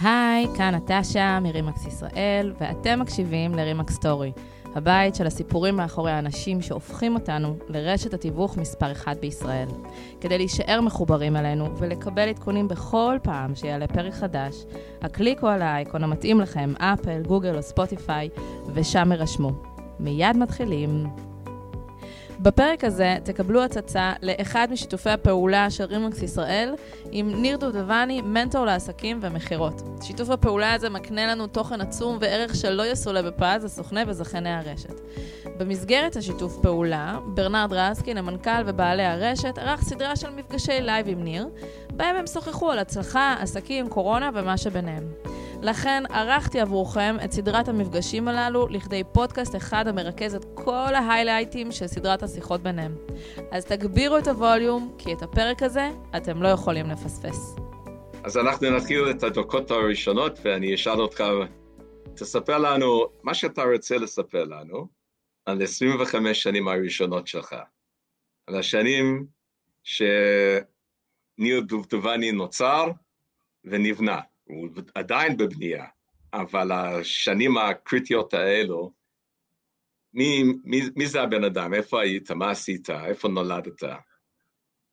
היי, כאן נטשה מרימקס ישראל, ואתם מקשיבים לרימקס סטורי, הבית של הסיפורים מאחורי האנשים שהופכים אותנו לרשת התיווך מספר אחת בישראל. כדי להישאר מחוברים אלינו ולקבל עדכונים בכל פעם שיעלה פרק חדש, הקליקו על האייקון המתאים לכם, אפל, גוגל או ספוטיפיי, ושם הרשמו. מיד מתחילים. בפרק הזה תקבלו הצצה לאחד משיתופי הפעולה של רימקס ישראל עם ניר דובדבני, מנטור לעסקים ומכירות. שיתוף הפעולה הזה מקנה לנו תוכן עצום וערך שלא יסולא בפז לסוכני וזכייני הרשת. במסגרת השיתוף פעולה, ברנרד רסקין, המנכ"ל ובעלי הרשת, ערך סדרה של מפגשי live עם ניר, בהם הם שוחחו על הצלחה, עסקים, קורונה ומה שביניהם. לכן ערכתי עבורכם את סדרת המפגשים הללו לכדי פודקאסט אחד המרכז את כל ההיילייטים של סדרת השיחות ביניהם. אז תגבירו את הווליום, כי את הפרק הזה אתם לא יכולים לפספס. אז אנחנו נתחיל את הדקות הראשונות, ואני אשאל אותך, תספר לנו מה שאתה רוצה לספר לנו על 25 שנים הראשונות שלך, על השנים שניר דובדבני נוצר ונבנה. הוא עדיין בבנייה, אבל השנים הקריטיות האלו, מי, מי, מי זה הבן אדם? איפה היית? מה עשית? איפה נולדת?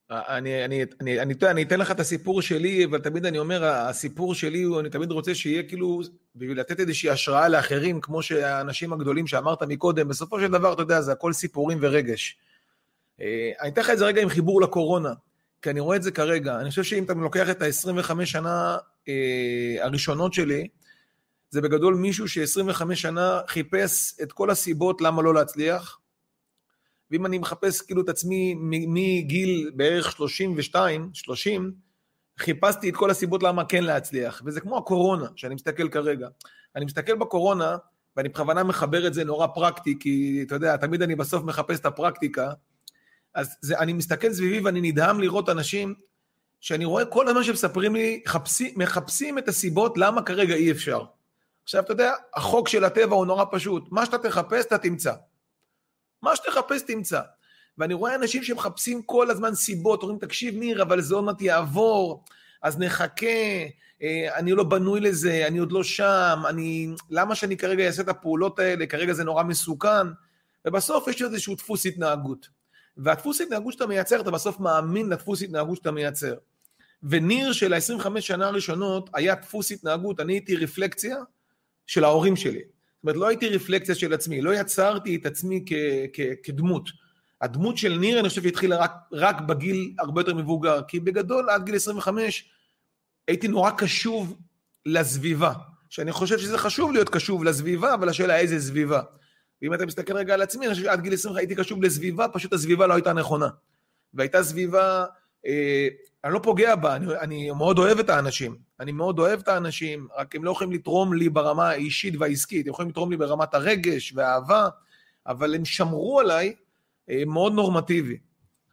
אני, אני, אני, אני, אני אתן לך את הסיפור שלי, אבל תמיד אני אומר, הסיפור שלי, אני תמיד רוצה שיהיה כאילו, בשביל לתת איזושהי השראה לאחרים, כמו שהאנשים הגדולים שאמרת מקודם, בסופו של דבר, אתה יודע, זה הכל סיפורים ורגש. אה, אני אתן לך את זה רגע עם חיבור לקורונה. כי אני רואה את זה כרגע. אני חושב שאם אתה לוקח את ה-25 שנה אה, הראשונות שלי, זה בגדול מישהו ש-25 שנה חיפש את כל הסיבות למה לא להצליח. ואם אני מחפש כאילו את עצמי מגיל בערך 32, 30, חיפשתי את כל הסיבות למה כן להצליח. וזה כמו הקורונה, שאני מסתכל כרגע. אני מסתכל בקורונה, ואני בכוונה מחבר את זה נורא פרקטי, כי אתה יודע, תמיד אני בסוף מחפש את הפרקטיקה. אז זה, אני מסתכל סביבי ואני נדהם לראות אנשים שאני רואה כל הזמן שמספרים לי, חפשי, מחפשים את הסיבות למה כרגע אי אפשר. עכשיו, אתה יודע, החוק של הטבע הוא נורא פשוט. מה שאתה תחפש, אתה תמצא. מה שתחפש, תמצא. ואני רואה אנשים שמחפשים כל הזמן סיבות, אומרים, תקשיב, ניר, אבל זה עוד מעט יעבור, אז נחכה, אה, אני לא בנוי לזה, אני עוד לא שם, אני... למה שאני כרגע אעשה את הפעולות האלה? כרגע זה נורא מסוכן. ובסוף יש איזשהו דפוס התנהגות. והדפוס התנהגות שאתה מייצר, אתה בסוף מאמין לדפוס התנהגות שאתה מייצר. וניר של ה-25 שנה הראשונות היה דפוס התנהגות, אני הייתי רפלקציה של ההורים שלי. זאת אומרת, לא הייתי רפלקציה של עצמי, לא יצרתי את עצמי כ- כ- כדמות. הדמות של ניר, אני חושב, התחילה רק, רק בגיל הרבה יותר מבוגר, כי בגדול, עד גיל 25, הייתי נורא קשוב לסביבה. שאני חושב שזה חשוב להיות קשוב לסביבה, אבל השאלה איזה סביבה. ואם אתה מסתכל רגע על עצמי, אני חושב שעד גיל 20 הייתי קשוב לסביבה, פשוט הסביבה לא הייתה נכונה. והייתה סביבה, אה, אני לא פוגע בה, אני, אני מאוד אוהב את האנשים. אני מאוד אוהב את האנשים, רק הם לא יכולים לתרום לי ברמה האישית והעסקית, הם יכולים לתרום לי ברמת הרגש והאהבה, אבל הם שמרו עליי אה, מאוד נורמטיבי.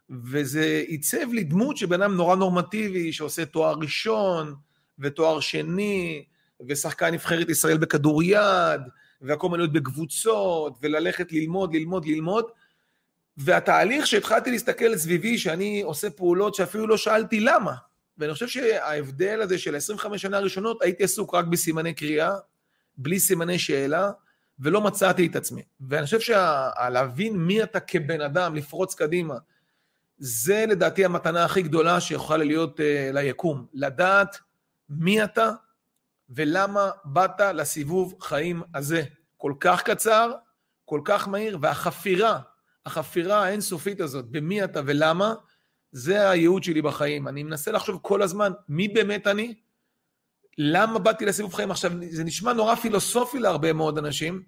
וזה עיצב לי דמות של בן אדם נורא נורמטיבי, שעושה תואר ראשון ותואר שני, ושחקן נבחרת ישראל בכדוריד, והכל להיות בקבוצות, וללכת ללמוד, ללמוד, ללמוד. והתהליך שהתחלתי להסתכל סביבי, שאני עושה פעולות שאפילו לא שאלתי למה. ואני חושב שההבדל הזה של 25 שנה הראשונות, הייתי עסוק רק בסימני קריאה, בלי סימני שאלה, ולא מצאתי את עצמי. ואני חושב שלהבין מי אתה כבן אדם, לפרוץ קדימה, זה לדעתי המתנה הכי גדולה שיכולה להיות uh, ליקום. לדעת מי אתה, ולמה באת לסיבוב חיים הזה. כל כך קצר, כל כך מהיר, והחפירה, החפירה האינסופית הזאת, במי אתה ולמה, זה הייעוד שלי בחיים. אני מנסה לחשוב כל הזמן, מי באמת אני? למה באתי לסיבוב חיים? עכשיו, זה נשמע נורא פילוסופי להרבה מאוד אנשים,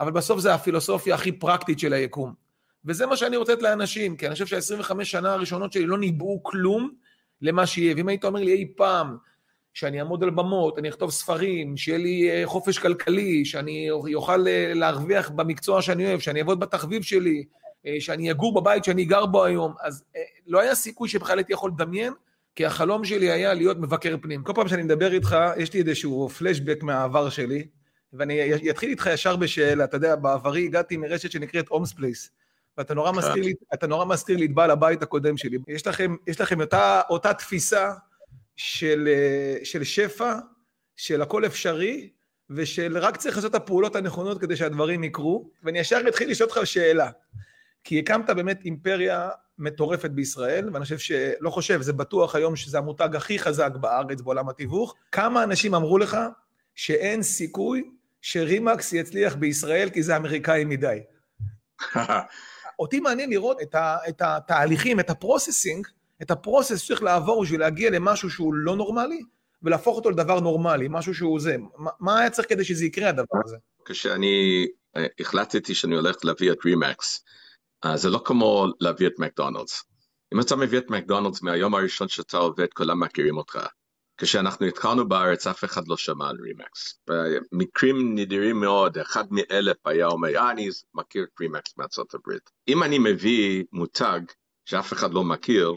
אבל בסוף זה הפילוסופיה הכי פרקטית של היקום. וזה מה שאני רוצה לתת לאנשים, כי אני חושב שה-25 שנה הראשונות שלי לא ניבאו כלום למה שיהיה. ואם היית אומר לי אי פעם, שאני אעמוד על במות, אני אכתוב ספרים, שיהיה לי אה, חופש כלכלי, שאני אוכל אה, להרוויח במקצוע שאני אוהב, שאני אעבוד בתחביב שלי, אה, שאני אגור בבית שאני גר בו היום. אז לא היה סיכוי שבכלל הייתי יכול לדמיין, כי החלום שלי היה להיות מבקר פנים. כל פעם שאני מדבר איתך, יש לי איזשהו פלשבק מהעבר שלי, ואני אתחיל איתך ישר בשאלה. אתה יודע, בעברי הגעתי מרשת שנקראת Holmes Place. ואתה נורא מזכיר לי, אתה נורא מזכיר לי את בעל הבית הקודם שלי. יש לכם, יש לכם אותה, אותה תפיסה של, אה, של שפע של הכל אפשרי, ושל רק צריך לעשות את הפעולות הנכונות כדי שהדברים יקרו, ואני ישר אתחיל לשאול אותך שאלה. כי הקמת באמת אימפריה מטורפת בישראל, ואני חושב שלא חושב, זה בטוח היום שזה המותג הכי חזק בארץ בעולם התיווך. כמה אנשים אמרו לך שאין סיכוי ש RE/MAX יצליח בישראל כי זה אמריקאי מדי? אותי מעניין לראות את, ה, את התהליכים, את ה processing, את ה process שצריך לעבור בשביל להגיע למשהו שהוא לא נורמלי, ולהפוך אותו לדבר נורמלי, משהו שהוא זה. מה, מה היה צריך כדי שזה יקרה, הדבר הזה? כשאני אה, החלטתי שאני הולך להביא את RE/MAX, אה, זה לא כמו להביא את מקדונלדס. אם אתה מביא את מקדונלדס מהיום הראשון שאתה עובד, כולם מכירים אותך. כשאנחנו התחלנו בארץ, אף אחד לא שמע על רימקס. במקרים נדירים מאוד, אחד מאלף היה אומר, אה, אני מכיר את רימקס מארצות הברית. אם אני מביא מותג שאף אחד לא מכיר,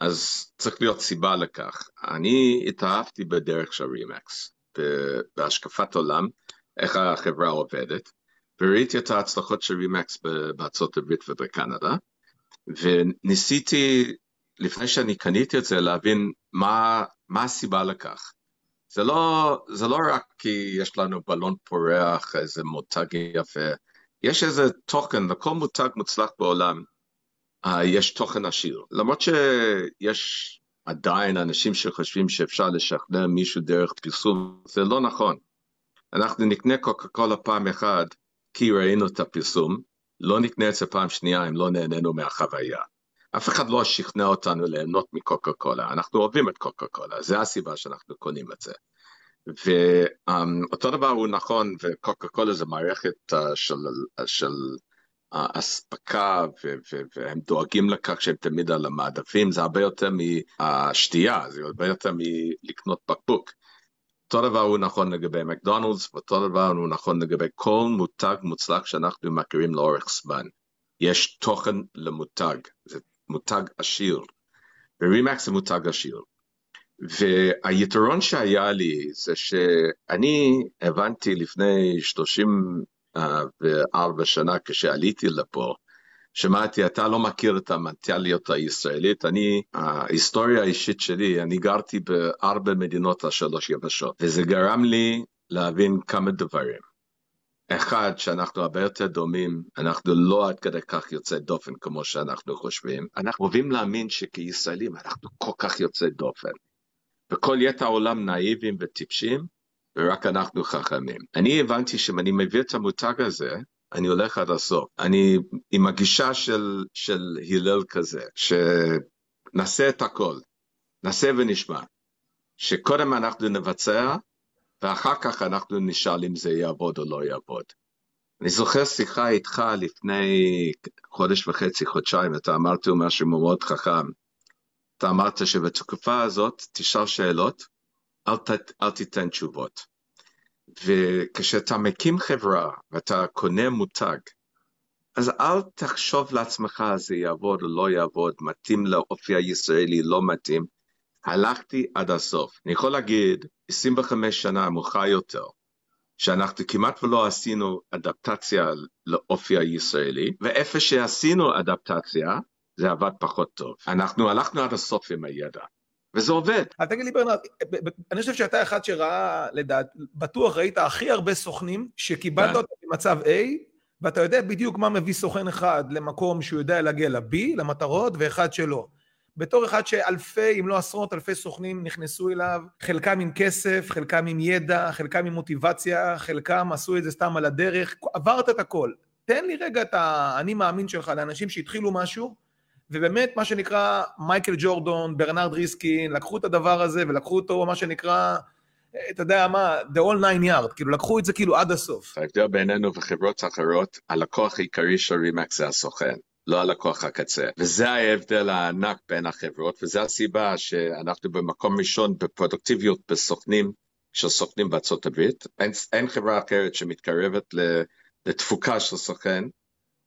אז צריך להיות סיבה לכך. אני התאהבתי בדרך של רימקס, בהשקפת עולם, איך החברה עובדת, וראיתי את ההצלחות של רימקס בארצות הברית ובקנדה, וניסיתי, לפני שאני קניתי את זה, להבין מה, מה הסיבה לכך. זה לא, זה לא רק כי יש לנו בלון פורח, איזה מותג יפה, יש איזה תוכן, לכל מותג מוצלח בעולם יש תוכן עשיר. למרות שיש עדיין אנשים שחושבים שאפשר לשכנע מישהו דרך פרסום, זה לא נכון. אנחנו נקנה קוקה קולה פעם אחת, כי ראינו את הפרסום, לא נקנה את זה פעם שנייה אם לא נהנינו מהחוויה. אף אחד לא שכנע אותנו ליהנות מקוקה קולה, אנחנו אוהבים את קוקה קולה, זה הסיבה שאנחנו קונים את זה. ואותו דבר הוא נכון, וקוקה קולה זה מערכת uh, של, של uh, אספקה, והם דואגים לכך שהם תמיד על המעדפים, זה הרבה יותר מהשתייה, זה הרבה יותר מלקנות בקבוק. אותו דבר הוא נכון לגבי מקדונלדס, ואותו דבר הוא נכון לגבי כל מותג מוצלח שאנחנו מכירים לאורך זמן. יש תוכן למותג, זה מותג עשיר, ורימקס זה מותג עשיר. והיתרון שהיה לי זה שאני הבנתי לפני 34 שנה כשעליתי לפה, שמעתי, אתה לא מכיר את המנטליות הישראלית, אני, ההיסטוריה האישית שלי, אני גרתי בארבע מדינות השלוש יבשות, וזה גרם לי להבין כמה דברים. אחד, שאנחנו הרבה יותר דומים, אנחנו לא עד כדי כך יוצאי דופן כמו שאנחנו חושבים. אנחנו אוהבים להאמין שכישראלים אנחנו כל כך יוצאי דופן. וכל יתר העולם נאיבים וטיפשים, ורק אנחנו חכמים. אני הבנתי שאם אני מביא את המותג הזה, אני הולך עד הסוף. אני עם הגישה של, של הלל כזה, שנעשה את הכל, נעשה ונשמע. שקודם אנחנו נבצע, ואחר כך אנחנו נשאל אם זה יעבוד או לא יעבוד. אני זוכר שיחה איתך לפני חודש וחצי, חודשיים, אתה אמרת משהו מאוד חכם. אתה אמרת שבתקופה הזאת תשאל שאלות, אל, ת, אל תיתן תשובות. וכשאתה מקים חברה ואתה קונה מותג, אז אל תחשוב לעצמך זה יעבוד או לא יעבוד, מתאים לאופי הישראלי, לא מתאים. הלכתי עד הסוף. אני יכול להגיד, 25 שנה מאוחר יותר, שאנחנו כמעט ולא עשינו אדפטציה לאופי הישראלי, ואיפה שעשינו אדפטציה, זה עבד פחות טוב. אנחנו הלכנו עד הסוף עם הידע. וזה עובד. אז תגיד לי ברנרד, אני חושב שאתה אחד שראה, לדעת, בטוח ראית הכי הרבה סוכנים שקיבלת כן. אותם במצב A, ואתה יודע בדיוק מה מביא סוכן אחד למקום שהוא יודע להגיע ל-B, למטרות, ואחד שלא. בתור אחד שאלפי, אם לא עשרות אלפי סוכנים נכנסו אליו, חלקם עם כסף, חלקם עם ידע, חלקם עם מוטיבציה, חלקם עשו את זה סתם על הדרך, עברת את הכל. תן לי רגע את האני מאמין שלך לאנשים שהתחילו משהו, ובאמת, מה שנקרא, מייקל ג'ורדון, ברנרד ריסקין, לקחו את הדבר הזה ולקחו אותו, מה שנקרא, אתה יודע מה, the all nine yard, כאילו לקחו את זה כאילו עד הסוף. ההבדל בינינו וחברות אחרות, הלקוח העיקרי של רימקס זה הסוכן. לא הלקוח הקצה. וזה ההבדל הענק בין החברות, וזו הסיבה שאנחנו במקום ראשון בפרודוקטיביות בסוכנים של סוכנים בארצות הברית. אין, אין חברה אחרת שמתקרבת לתפוקה של סוכן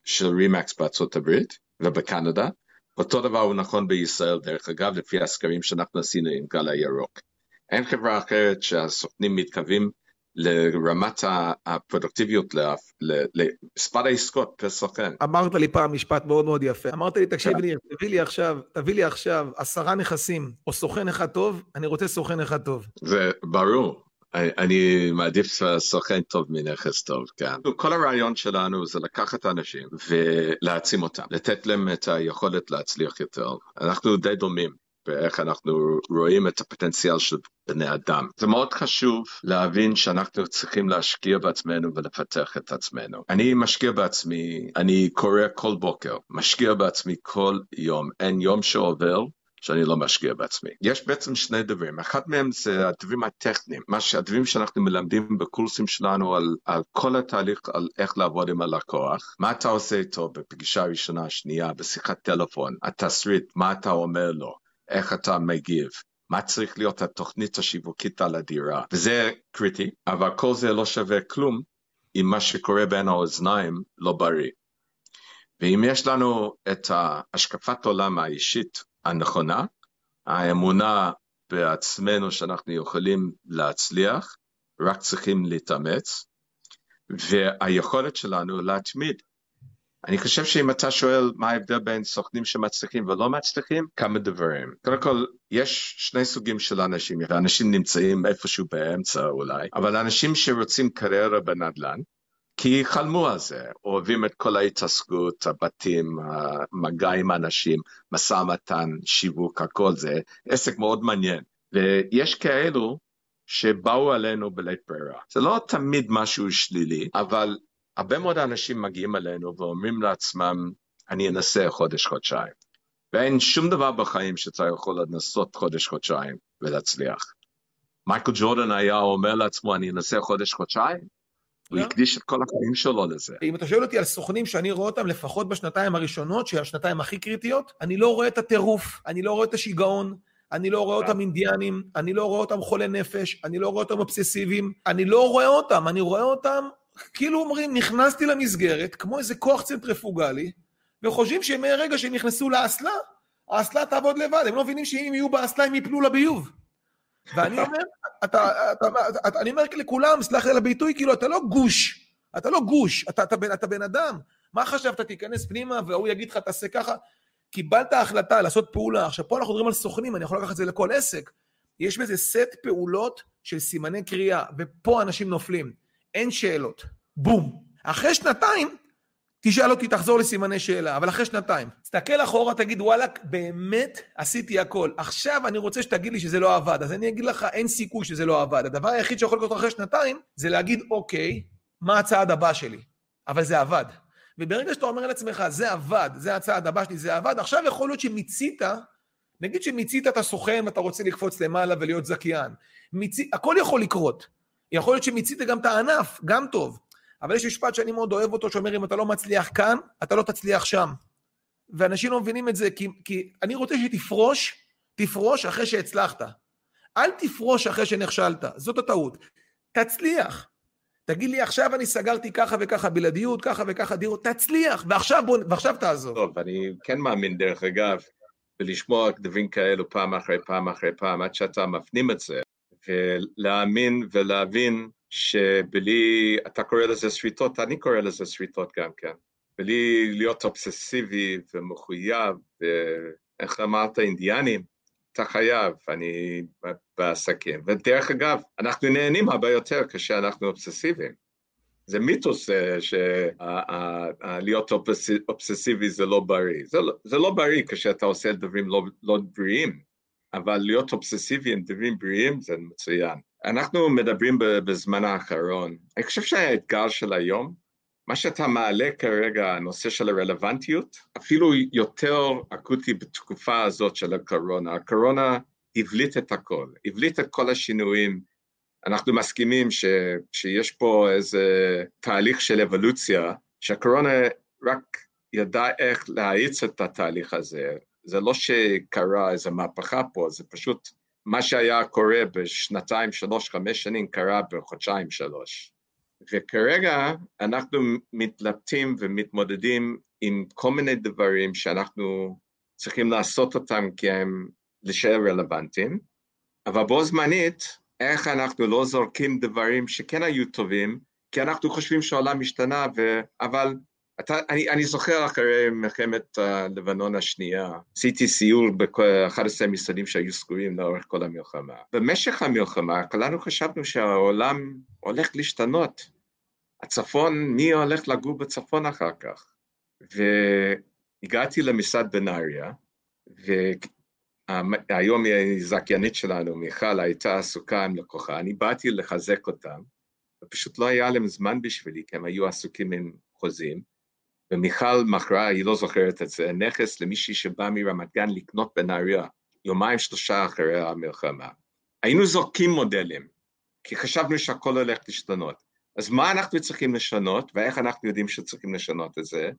של רימקס בארצות הברית ובקנדה, אותו דבר הוא נכון בישראל, דרך אגב, לפי הסקרים שאנחנו עשינו עם גל הירוק. אין חברה אחרת שהסוכנים מתקרבים לרמת הפרודוקטיביות, למספר העסקות פר סוכן. אמרת לי פעם משפט מאוד מאוד יפה. אמרת לי, תקשיב לי, תביא לי עכשיו, תביא לי עכשיו עשרה נכסים, או סוכן אחד טוב, אני רוצה סוכן אחד טוב. זה ברור. אני מעדיף סוכן טוב מנכס טוב, כן. כל הרעיון שלנו זה לקחת אנשים ולהעצים אותם, לתת להם את היכולת להצליח יותר. אנחנו די דומים. ואיך אנחנו רואים את הפוטנציאל של בני אדם. זה מאוד חשוב להבין שאנחנו צריכים להשקיע בעצמנו ולפתח את עצמנו. אני משקיע בעצמי, אני קורא כל בוקר, משקיע בעצמי כל יום, אין יום שעובר שאני לא משקיע בעצמי. יש בעצם שני דברים, אחד מהם זה הדברים הטכניים, מה שהדברים שאנחנו מלמדים בקורסים שלנו על, על כל התהליך, על איך לעבוד עם הלקוח, מה אתה עושה איתו בפגישה ראשונה, שנייה, בשיחת טלפון, התסריט, מה אתה אומר לו, איך אתה מגיב, מה צריך להיות התוכנית השיווקית על הדירה, וזה קריטי, אבל כל זה לא שווה כלום אם מה שקורה בין האוזניים לא בריא. ואם יש לנו את השקפת עולם האישית הנכונה, האמונה בעצמנו שאנחנו יכולים להצליח, רק צריכים להתאמץ, והיכולת שלנו להתמיד. אני חושב שאם אתה שואל מה ההבדל בין סוכנים שמצליחים ולא מצליחים, כמה דברים. קודם כל, יש שני סוגים של אנשים, ואנשים נמצאים איפשהו באמצע אולי, אבל אנשים שרוצים קריירה בנדל"ן, כי חלמו על זה, אוהבים את כל ההתעסקות, הבתים, המגע עם אנשים, משא ומתן, שיווק, הכל זה, עסק מאוד מעניין. ויש כאלו שבאו עלינו בלית ברירה. זה לא תמיד משהו שלילי, אבל הרבה מאוד אנשים מגיעים אלינו ואומרים לעצמם, אני אנסה חודש-חודשיים. ואין שום דבר בחיים שאתה יכול לנסות חודש-חודשיים ולהצליח. מייקל ג'ורדן היה אומר לעצמו, אני אנסה חודש-חודשיים, הוא הקדיש את כל החיים שלו לזה. אם אתה שואל אותי על סוכנים שאני רואה אותם לפחות בשנתיים הראשונות, שהן השנתיים הכי קריטיות, אני לא רואה את הטירוף, אני לא רואה את השיגעון, אני לא רואה אותם אינדיאנים, אני לא רואה אותם חולי נפש, אני לא רואה אותם אובססיביים, אני לא רואה אותם, אני רואה אותם, כאילו אומרים, נכנסתי למסגרת, כמו איזה כוח צנטריפוגלי, וחושבים שמרגע שהם נכנסו לאסלה, האסלה תעבוד לבד, הם לא מבינים שאם יהיו באסלה הם יפלו לביוב. ואני אומר, אתה, אתה, אתה, אני אומר לכולם, סלח לי על הביטוי, כאילו, אתה לא גוש, אתה לא גוש, אתה, אתה, אתה, אתה בן אדם. מה חשבת, תיכנס פנימה והוא יגיד לך, תעשה ככה? קיבלת החלטה לעשות פעולה. עכשיו, פה אנחנו מדברים על סוכנים, אני יכול לקחת את זה לכל עסק. יש בזה סט פעולות של סימני קריאה, ופה אנשים נופלים. אין שאלות. בום. אחרי שנתיים, תשאל אותי, תחזור לסימני שאלה, אבל אחרי שנתיים. תסתכל אחורה, תגיד, וואלכ, באמת עשיתי הכל. עכשיו אני רוצה שתגיד לי שזה לא עבד. אז אני אגיד לך, אין סיכוי שזה לא עבד. הדבר היחיד שיכול לקרות אחרי שנתיים, זה להגיד, אוקיי, מה הצעד הבא שלי? אבל זה עבד. וברגע שאתה אומר לעצמך, זה עבד, זה הצעד הבא שלי, זה עבד, עכשיו יכול להיות שמיצית, נגיד שמיצית את הסוכן ואתה רוצה לקפוץ למעלה ולהיות זכיין. מיצי, הכל יכול לקרות. יכול להיות שמיצית גם את הענף, גם טוב. אבל יש משפט שאני מאוד אוהב אותו, שאומר, אם אתה לא מצליח כאן, אתה לא תצליח שם. ואנשים לא מבינים את זה, כי, כי אני רוצה שתפרוש, תפרוש אחרי שהצלחת. אל תפרוש אחרי שנכשלת, זאת הטעות. תצליח. תגיד לי, עכשיו אני סגרתי ככה וככה בלעדיות, ככה וככה דירות, תצליח, ועכשיו, בוא, ועכשיו תעזור. טוב, אני כן מאמין, דרך אגב, ולשמוע דברים כאלו פעם אחרי פעם אחרי פעם, עד שאתה מפנים את זה, ולהאמין ולהבין שבלי, אתה קורא לזה שריטות, אני קורא לזה שריטות גם כן. בלי להיות אובססיבי ומחויב, ואיך אמרת, אינדיאנים, אתה חייב, אני בעסקים. ודרך אגב, אנחנו נהנים הרבה יותר כשאנחנו אובססיביים. זה מיתוס אה, שלהיות אובססיבי זה לא בריא. זה לא, זה לא בריא כשאתה עושה דברים לא, לא בריאים, אבל להיות אובססיבי עם דברים בריאים זה מצוין. אנחנו מדברים בזמן האחרון, אני חושב שהאתגר של היום, מה שאתה מעלה כרגע, הנושא של הרלוונטיות, אפילו יותר אקוטי בתקופה הזאת של הקורונה. הקורונה הבליט את הכל, הבליט את כל השינויים. אנחנו מסכימים ש, שיש פה איזה תהליך של אבולוציה, שהקורונה רק ידע איך להאיץ את התהליך הזה. זה לא שקרה איזו מהפכה פה, זה פשוט מה שהיה קורה בשנתיים, שלוש, חמש שנים, קרה בחודשיים, שלוש. וכרגע אנחנו מתלבטים ומתמודדים עם כל מיני דברים שאנחנו צריכים לעשות אותם כי הם להישאר רלוונטיים, אבל בו זמנית, איך אנחנו לא זורקים דברים שכן היו טובים, כי אנחנו חושבים שהעולם השתנה, ו... אבל אתה, אני, אני זוכר אחרי מלחמת לבנון השנייה, עשיתי סיור ב-11 משרדים שהיו סגורים לאורך כל המלחמה. במשך המלחמה כולנו חשבנו שהעולם הולך להשתנות. הצפון, מי הולך לגור בצפון אחר כך? והגעתי למשרד בנהריה, והיום היא זכיינית שלנו, מיכל, הייתה עסוקה עם לקוחה, אני באתי לחזק אותם, ופשוט לא היה להם זמן בשבילי, כי הם היו עסוקים עם חוזים, ומיכל מכרה, היא לא זוכרת את זה, נכס למישהי שבא מרמת גן לקנות בנהריה, יומיים שלושה אחרי המלחמה. היינו זורקים מודלים, כי חשבנו שהכל הולך להשתנות. אז מה אנחנו צריכים לשנות, ואיך אנחנו יודעים שצריכים לשנות את זה,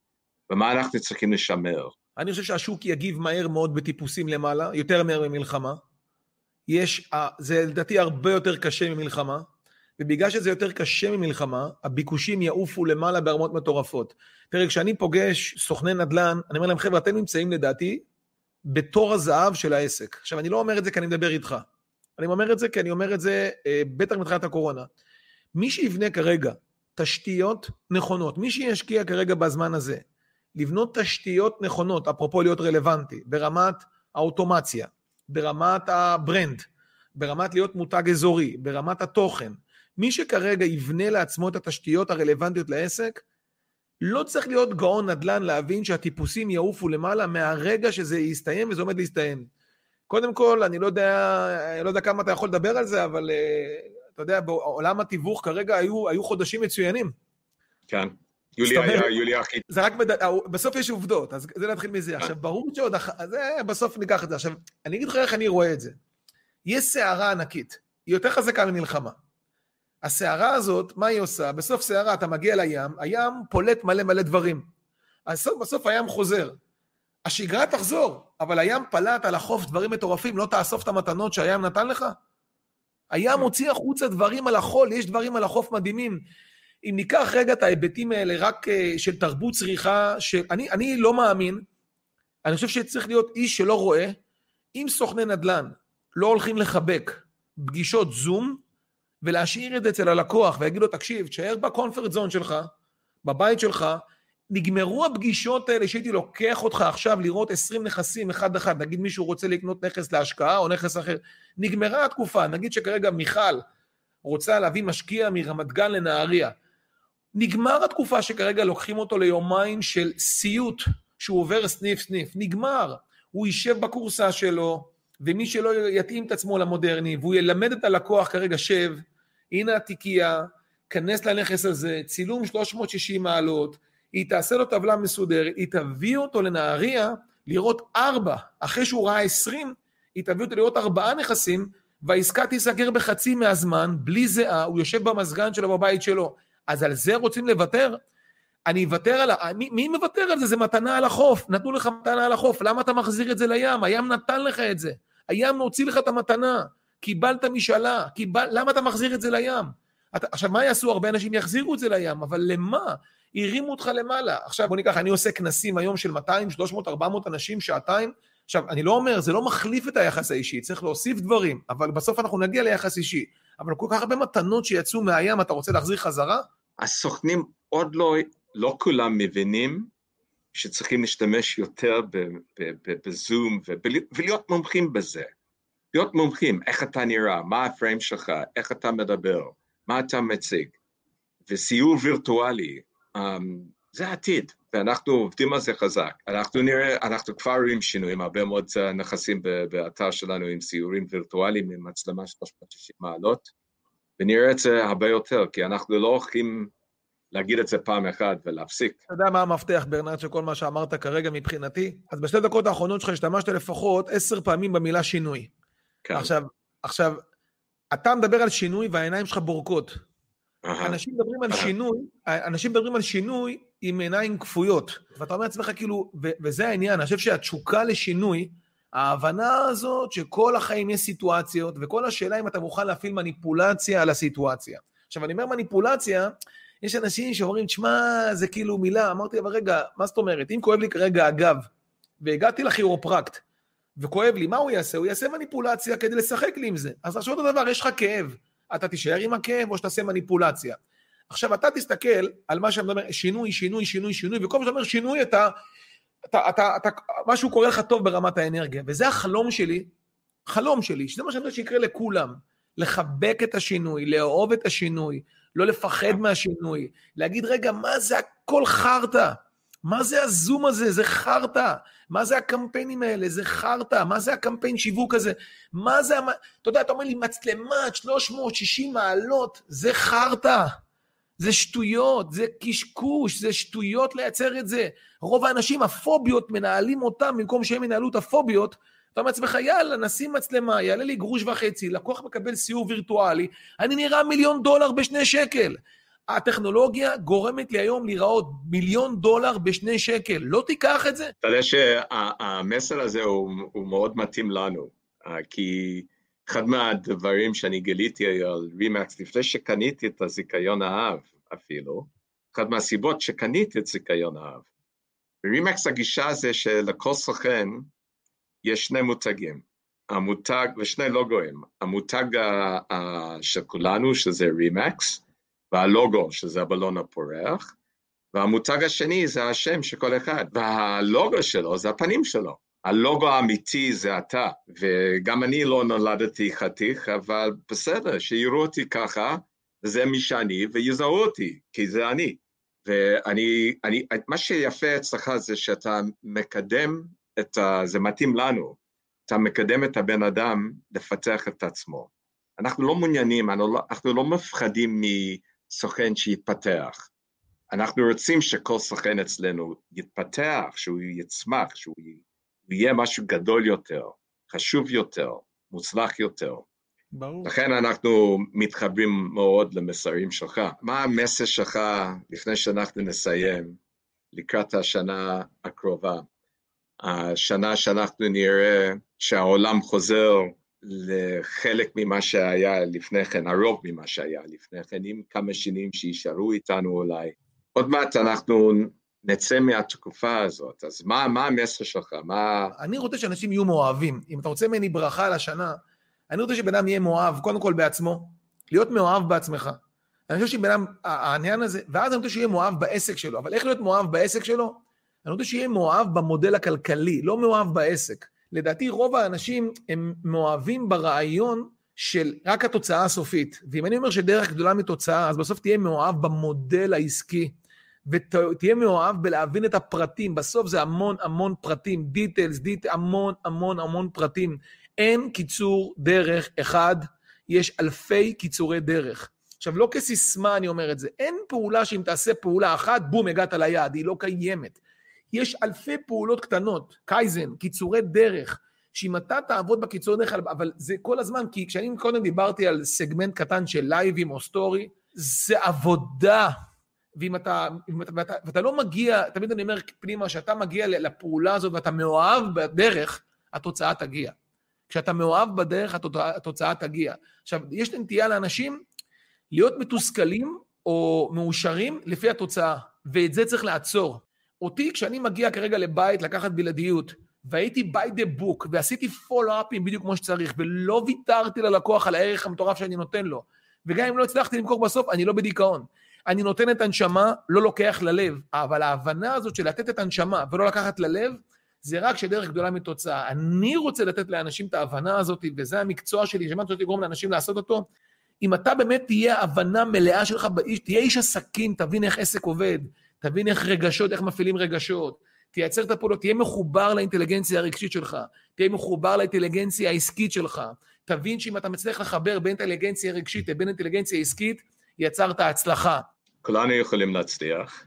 ומה אנחנו צריכים לשמר? אני חושב שהשוק יגיב מהר מאוד בטיפוסים למעלה, יותר מהר ממלחמה. יש, זה לדעתי הרבה יותר קשה ממלחמה, ובגלל שזה יותר קשה ממלחמה, הביקושים יעופו למעלה ברמות מטורפות. תראה, כשאני פוגש סוכני נדל"ן, אני אומר להם, חבר'ה, אתם נמצאים לדעתי בתור הזהב של העסק. עכשיו, אני לא אומר את זה כי אני מדבר איתך. אני אומר את זה כי אני אומר את זה אה, בטח מתחילת הקורונה. מי שיבנה כרגע תשתיות נכונות, מי שישקיע כרגע בזמן הזה, לבנות תשתיות נכונות, אפרופו להיות רלוונטי, ברמת האוטומציה, ברמת ה brand, ברמת להיות מותג אזורי, ברמת התוכן, מי שכרגע יבנה לעצמו את התשתיות הרלוונטיות לעסק, לא צריך להיות גאון נדל"ן להבין שהטיפוסים יעופו למעלה מהרגע שזה יסתיים וזה עומד להסתיים. קודם כל, אני לא יודע, אני לא יודע כמה אתה יכול לדבר על זה, אבל uh, אתה יודע, בעולם התיווך כרגע היו, היו חודשים מצוינים. כן. יולי היה, יולי הכי... זה רק, בד... בסוף יש עובדות, אז זה להתחיל מזה. כן. עכשיו, ברור שעוד, זה, בסוף ניקח את זה. עכשיו, אני אגיד לך איך אני רואה את זה. יש סערה ענקית, היא יותר חזקה ממלחמה. הסערה הזאת, מה היא עושה? בסוף סערה אתה מגיע לים, הים פולט מלא מלא דברים. בסוף, בסוף הים חוזר. השגרה תחזור, אבל הים פלט על החוף דברים מטורפים, לא תאסוף את המתנות שהים נתן לך? הים מוציא החוצה דברים על החול, יש דברים על החוף מדהימים. אם ניקח רגע את ההיבטים האלה רק uh, של תרבות צריכה, של... אני, אני לא מאמין, אני חושב שצריך להיות איש שלא רואה, אם סוכני נדל"ן לא הולכים לחבק פגישות זום, ולהשאיר את זה אצל הלקוח ויגיד לו, תקשיב, תשאר בקונפרט זון שלך, בבית שלך, נגמרו הפגישות האלה שהייתי לוקח אותך עכשיו לראות 20 נכסים אחד-אחד, נגיד מישהו רוצה לקנות נכס להשקעה או נכס אחר, נגמרה התקופה, נגיד שכרגע מיכל רוצה להביא משקיע מרמת גן לנהריה, נגמר התקופה שכרגע לוקחים אותו ליומיים של סיוט, שהוא עובר סניף סניף, נגמר, הוא יישב בקורסה שלו, ומי שלא יתאים את עצמו למודרני, והוא ילמד את הלקוח כרגע, שב, הנה התיקייה, כנס לנכס הזה, צילום 360 מעלות, היא תעשה לו טבלה מסודרת, היא תביא אותו לנהריה לראות ארבע, אחרי שהוא ראה עשרים, היא תביא אותו לראות ארבעה נכסים, והעסקה תיסגר בחצי מהזמן, בלי זיעה, הוא יושב במזגן שלו בבית שלו. אז על זה רוצים לוותר? אני אוותר על ה... מי, מי מוותר על זה? זה מתנה על החוף. נתנו לך מתנה על החוף, למה אתה מחזיר את זה לים? הים נתן לך את זה. הים מוציא לך את המתנה. קיבלת משאלה, קיבל... למה אתה מחזיר את זה לים? אתה... עכשיו, מה יעשו? הרבה אנשים יחזירו את זה לים, אבל למה? הרימו אותך למעלה. עכשיו, בוא ניקח, אני עושה כנסים היום של 200, 300, 400 אנשים, שעתיים. עכשיו, אני לא אומר, זה לא מחליף את היחס האישי, צריך להוסיף דברים, אבל בסוף אנחנו נגיע ליחס אישי. אבל כל כך הרבה מתנות שיצאו מהים, אתה רוצה להחזיר חזרה? הסוכנים עוד לא, לא כולם מבינים שצריכים להשתמש יותר בזום ולהיות מומחים בזה. להיות מומחים, איך אתה נראה, מה הפריים שלך, איך אתה מדבר, מה אתה מציג. וסיור וירטואלי, um, זה העתיד, ואנחנו עובדים על זה חזק. אנחנו נראה, אנחנו כבר רואים שינויים, הרבה מאוד נכסים באתר שלנו עם סיורים וירטואליים עם מצלמה 360 מעלות, ונראה את זה הרבה יותר, כי אנחנו לא הולכים להגיד את זה פעם אחת ולהפסיק. אתה יודע מה המפתח, ברנרד, של כל מה שאמרת כרגע מבחינתי? אז בשתי דקות האחרונות שלך השתמשת לפחות עשר פעמים במילה שינוי. כן. עכשיו, עכשיו, אתה מדבר על שינוי והעיניים שלך בורקות. אנשים מדברים על שינוי, אנשים מדברים על שינוי עם עיניים כפויות. ואתה אומר לעצמך כאילו, ו- וזה העניין, אני חושב שהתשוקה לשינוי, ההבנה הזאת שכל החיים יש סיטואציות, וכל השאלה אם אתה מוכן להפעיל מניפולציה על הסיטואציה. עכשיו, אני אומר מניפולציה, יש אנשים שאומרים, תשמע, זה כאילו מילה. אמרתי, אבל רגע, מה זאת אומרת? אם כואב לי כרגע הגב, והגעתי לכירופרקט, וכואב לי, מה הוא יעשה? הוא יעשה מניפולציה כדי לשחק לי עם זה. אז עכשיו אותו דבר, יש לך כאב. אתה תישאר עם הכאב או שתעשה מניפולציה. עכשיו, אתה תסתכל על מה שאני מדבר, שינוי, שינוי, שינוי, שינוי, וכל פעם שאתה אומר שינוי, אתה, אתה, אתה, אתה, משהו קורה לך טוב ברמת האנרגיה. וזה החלום שלי, חלום שלי, שזה מה שאני אומר שיקרה לכולם. לחבק את השינוי, לאהוב את השינוי, לא לפחד מהשינוי, להגיד, רגע, מה זה הכל חרטא? מה זה הזום הזה? זה חרטא. מה זה הקמפיינים האלה? זה חרטא. מה זה הקמפיין שיווק הזה? מה זה... אתה יודע, אתה אומר לי, מצלמת 360 מעלות, זה חרטא. זה שטויות, זה קשקוש, זה שטויות לייצר את זה. רוב האנשים, הפוביות, מנהלים אותם במקום שהם ינהלו את הפוביות. אתה אומר לעצמך, יאללה, נשים מצלמה, יעלה לי גרוש וחצי, לקוח מקבל סיור וירטואלי, אני נראה מיליון דולר בשני שקל. הטכנולוגיה גורמת לי היום להיראות מיליון דולר בשני שקל. לא תיקח את זה? אתה יודע שהמסר הזה הוא, הוא מאוד מתאים לנו, אה, כי אחד מהדברים שאני גיליתי על רימקס לפני שקניתי את הזיכיון האב אפילו, אחת מהסיבות שקניתי את זיכיון האב. ברימקס הגישה זה שלכל סוכן יש שני מותגים, המותג, ושני לוגוים, המותג של כולנו, שזה רימקס, והלוגו, שזה הבלון הפורח, והמותג השני זה השם של כל אחד, והלוגו שלו זה הפנים שלו. הלוגו האמיתי זה אתה, וגם אני לא נולדתי חתיך, אבל בסדר, שיראו אותי ככה, וזה מי שאני, ויזהו אותי, כי זה אני. ואני, אני, מה שיפה אצלך זה שאתה מקדם את ה... זה מתאים לנו, אתה מקדם את הבן אדם לפתח את עצמו. אנחנו לא מעוניינים, אנחנו לא, אנחנו לא מפחדים מסוכן שיתפתח. אנחנו רוצים שכל סוכן אצלנו יתפתח, שהוא יצמח, שהוא יהיה משהו גדול יותר, חשוב יותר, מוצלח יותר. ברור. לכן אנחנו מתחברים מאוד למסרים שלך. מה המסר שלך לפני שאנחנו נסיים, לקראת השנה הקרובה? השנה שאנחנו נראה שהעולם חוזר לחלק ממה שהיה לפני כן, הרוב ממה שהיה לפני כן, עם כמה שנים שישארו איתנו אולי. עוד מעט אנחנו נצא מהתקופה הזאת, אז מה, מה המסר שלך? מה... אני רוצה שאנשים יהיו מאוהבים. אם אתה רוצה ממני ברכה לשנה, אני רוצה שבן אדם יהיה מאוהב, קודם כל בעצמו, להיות מאוהב בעצמך. אני חושב שבן אדם, העניין הזה, ואז אני רוצה שיהיה מאוהב בעסק שלו, אבל איך להיות מאוהב בעסק שלו? אני רוצה שיהיה מאוהב במודל הכלכלי, לא מאוהב בעסק. לדעתי רוב האנשים הם מאוהבים ברעיון של רק התוצאה הסופית. ואם אני אומר שדרך גדולה מתוצאה, אז בסוף תהיה מאוהב במודל העסקי. ותהיה מאוהב בלהבין את הפרטים. בסוף זה המון המון פרטים, דיטלס, דיט, המון המון המון פרטים. אין קיצור דרך אחד, יש אלפי קיצורי דרך. עכשיו, לא כסיסמה אני אומר את זה, אין פעולה שאם תעשה פעולה אחת, בום, הגעת ליעד, היא לא קיימת. יש אלפי פעולות קטנות, קייזן, קיצורי דרך, שאם אתה תעבוד בקיצורי דרך, אבל זה כל הזמן, כי כשאני קודם דיברתי על סגמנט קטן של לייבים או story, זה עבודה. ואם אתה, אתה, ואתה, ואתה לא מגיע, תמיד אני אומר פנימה, שאתה מגיע לפעולה הזאת ואתה מאוהב בדרך, התוצאה תגיע. כשאתה מאוהב בדרך, התוצאה תגיע. עכשיו, יש נטייה לאנשים להיות מתוסכלים או מאושרים לפי התוצאה, ואת זה צריך לעצור. אותי, כשאני מגיע כרגע לבית לקחת בלעדיות, והייתי by the book, ועשיתי פולו-אפים בדיוק כמו שצריך, ולא ויתרתי ללקוח על הערך המטורף שאני נותן לו, וגם אם לא הצלחתי למכור בסוף, אני לא בדיכאון. אני נותן את הנשמה, לא לוקח ללב, אבל ההבנה הזאת של לתת את הנשמה ולא לקחת ללב, זה רק שדרך גדולה מתוצאה. אני רוצה לתת לאנשים את ההבנה הזאת, וזה המקצוע שלי, שמה שאני לגרום לאנשים לעשות אותו. אם אתה באמת תהיה הבנה מלאה שלך תהיה איש עסקים, תבין איך עסק עובד, תבין איך רגשות, איך מפעילים רגשות, תייצר את הפעולות, תהיה מחובר לאינטליגנציה הרגשית שלך, תהיה מחובר לאינטליגנציה העסקית שלך, תבין שאם אתה מצליח לחבר בין אינטליגנציה רגשית לבין אינטליגנציה עסקית, יצרת הצלחה. כולנו יכולים להצליח,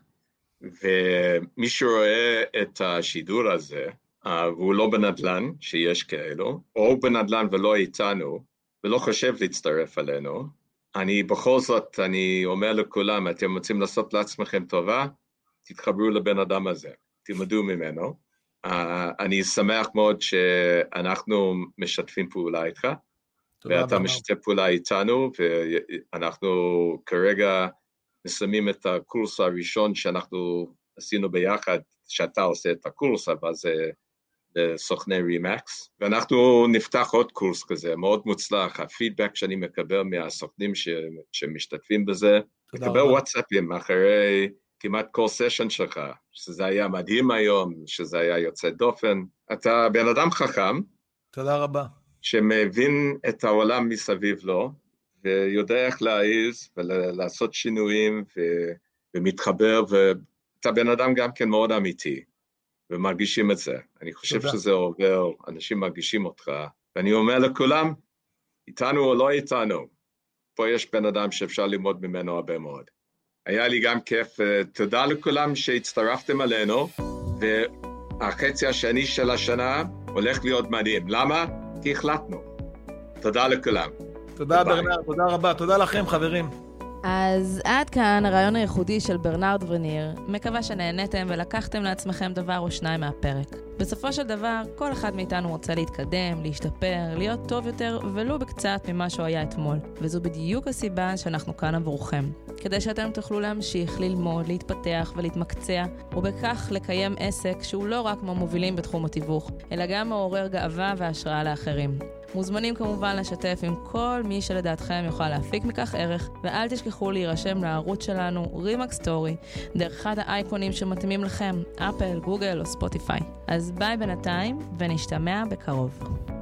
ומי שרואה את השידור הזה, uh, והוא לא בנדל"ן, שיש כאלו, או בנדל"ן ולא איתנו, ולא חושב להצטרף אלינו, אני בכל זאת, אני אומר לכולם, אתם רוצים לעשות לעצמכם טובה? תתחברו לבן אדם הזה, תלמדו ממנו. Uh, אני שמח מאוד שאנחנו משתפים פעולה איתך, ואתה משתף פעולה איתנו, ואנחנו כרגע מסיימים את הקורס הראשון שאנחנו עשינו ביחד, שאתה עושה את הקורס, אבל זה לסוכני רימקס, ואנחנו נפתח עוד קורס כזה, מאוד מוצלח, הפידבק שאני מקבל מהסוכנים ש, שמשתתפים בזה, לקבל וואטסאפים אחרי כמעט כל סשן שלך, שזה היה מדהים היום, שזה היה יוצא דופן. אתה בן אדם חכם. תודה רבה. שמבין את העולם מסביב לו, ויודע איך להעיז ולעשות שינויים ו... ומתחבר, ואתה בן אדם גם כן מאוד אמיתי, ומרגישים את זה. אני חושב תודה. שזה עובר, אנשים מרגישים אותך, ואני אומר לכולם, איתנו או לא איתנו, פה יש בן אדם שאפשר ללמוד ממנו הרבה מאוד. היה לי גם כיף, תודה לכולם שהצטרפתם אלינו, והחצי השני של השנה הולך להיות מדהים. למה? כי החלטנו. תודה לכולם. תודה ברנר, תודה רבה, תודה לכם חברים. אז עד כאן הרעיון הייחודי של ברנרד וניר. מקווה שנהניתם ולקחתם לעצמכם דבר או שניים מהפרק. בסופו של דבר, כל אחד מאיתנו רוצה להתקדם, להשתפר, להיות טוב יותר, ולו בקצת ממה שהוא היה אתמול. וזו בדיוק הסיבה שאנחנו כאן עבורכם. כדי שאתם תוכלו להמשיך ללמוד, להתפתח ולהתמקצע, ובכך לקיים עסק שהוא לא רק מהמובילים בתחום התיווך, אלא גם מעורר גאווה והשראה לאחרים. מוזמנים כמובן לשתף עם כל מי שלדעתכם יוכל להפיק מכך ערך, ואל תשכחו להירשם לערוץ שלנו, RE/MAX Story, דרך אחד האייקונים שמתאימים לכם, אפל, גוגל או ספוטיפיי. אז ביי בינתיים, ונשתמע בקרוב.